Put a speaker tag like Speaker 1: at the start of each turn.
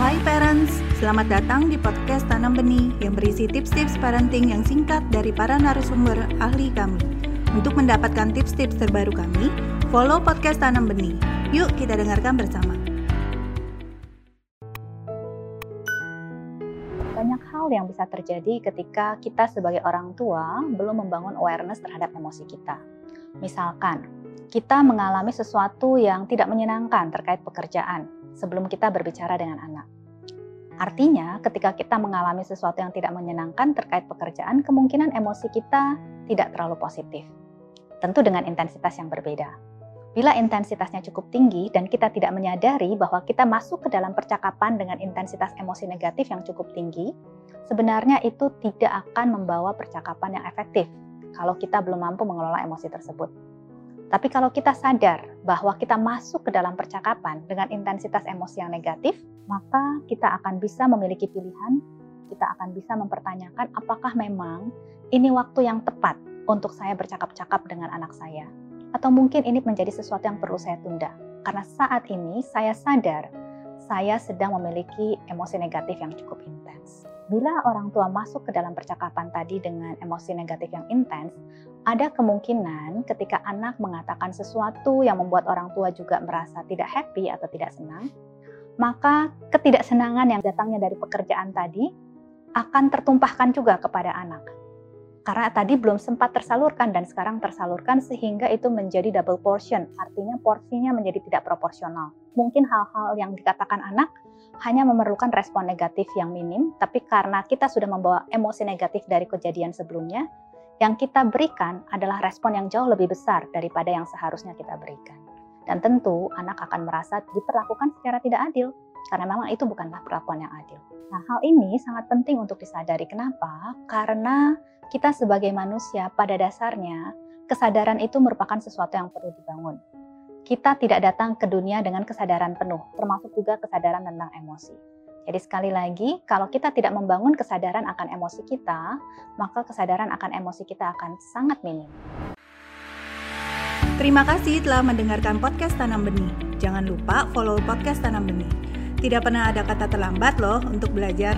Speaker 1: Hai parents, selamat datang di podcast Tanam Benih yang berisi tips-tips parenting yang singkat dari para narasumber ahli kami. Untuk mendapatkan tips-tips terbaru kami, follow podcast Tanam Benih. Yuk kita dengarkan bersama.
Speaker 2: Hal yang bisa terjadi ketika kita sebagai orang tua belum membangun awareness terhadap emosi kita. Misalkan, kita mengalami sesuatu yang tidak menyenangkan terkait pekerjaan sebelum kita berbicara dengan anak. Artinya, ketika kita mengalami sesuatu yang tidak menyenangkan terkait pekerjaan, kemungkinan emosi kita tidak terlalu positif. Tentu dengan intensitas yang berbeda. Bila intensitasnya cukup tinggi dan kita tidak menyadari bahwa kita masuk ke dalam percakapan dengan intensitas emosi negatif yang cukup tinggi, sebenarnya itu tidak akan membawa percakapan yang efektif kalau kita belum mampu mengelola emosi tersebut. Tapi kalau kita sadar bahwa kita masuk ke dalam percakapan dengan intensitas emosi yang negatif, maka kita akan bisa memiliki pilihan, kita akan bisa mempertanyakan apakah memang ini waktu yang tepat untuk saya bercakap-cakap dengan anak saya. Atau mungkin ini menjadi sesuatu yang perlu saya tunda. Karena saat ini saya sadar saya sedang memiliki emosi negatif yang cukup intens. Bila orang tua masuk ke dalam percakapan tadi dengan emosi negatif yang intens, ada kemungkinan ketika anak mengatakan sesuatu yang membuat orang tua juga merasa tidak happy atau tidak senang, maka ketidaksenangan yang datangnya dari pekerjaan tadi akan tertumpahkan juga kepada anak karena tadi belum sempat tersalurkan dan sekarang tersalurkan sehingga itu menjadi double portion, artinya porsinya menjadi tidak proporsional. Mungkin hal-hal yang dikatakan anak hanya memerlukan respon negatif yang minim, tapi karena kita sudah membawa emosi negatif dari kejadian sebelumnya, yang kita berikan adalah respon yang jauh lebih besar daripada yang seharusnya kita berikan. Dan tentu anak akan merasa diperlakukan secara tidak adil, karena memang itu bukanlah perlakuan yang adil. Nah, hal ini sangat penting untuk disadari. Kenapa? Karena kita sebagai manusia pada dasarnya kesadaran itu merupakan sesuatu yang perlu dibangun. Kita tidak datang ke dunia dengan kesadaran penuh, termasuk juga kesadaran tentang emosi. Jadi sekali lagi, kalau kita tidak membangun kesadaran akan emosi kita, maka kesadaran akan emosi kita akan sangat minim.
Speaker 1: Terima kasih telah mendengarkan podcast Tanam Benih. Jangan lupa follow podcast Tanam Benih. Tidak pernah ada kata terlambat loh untuk belajar.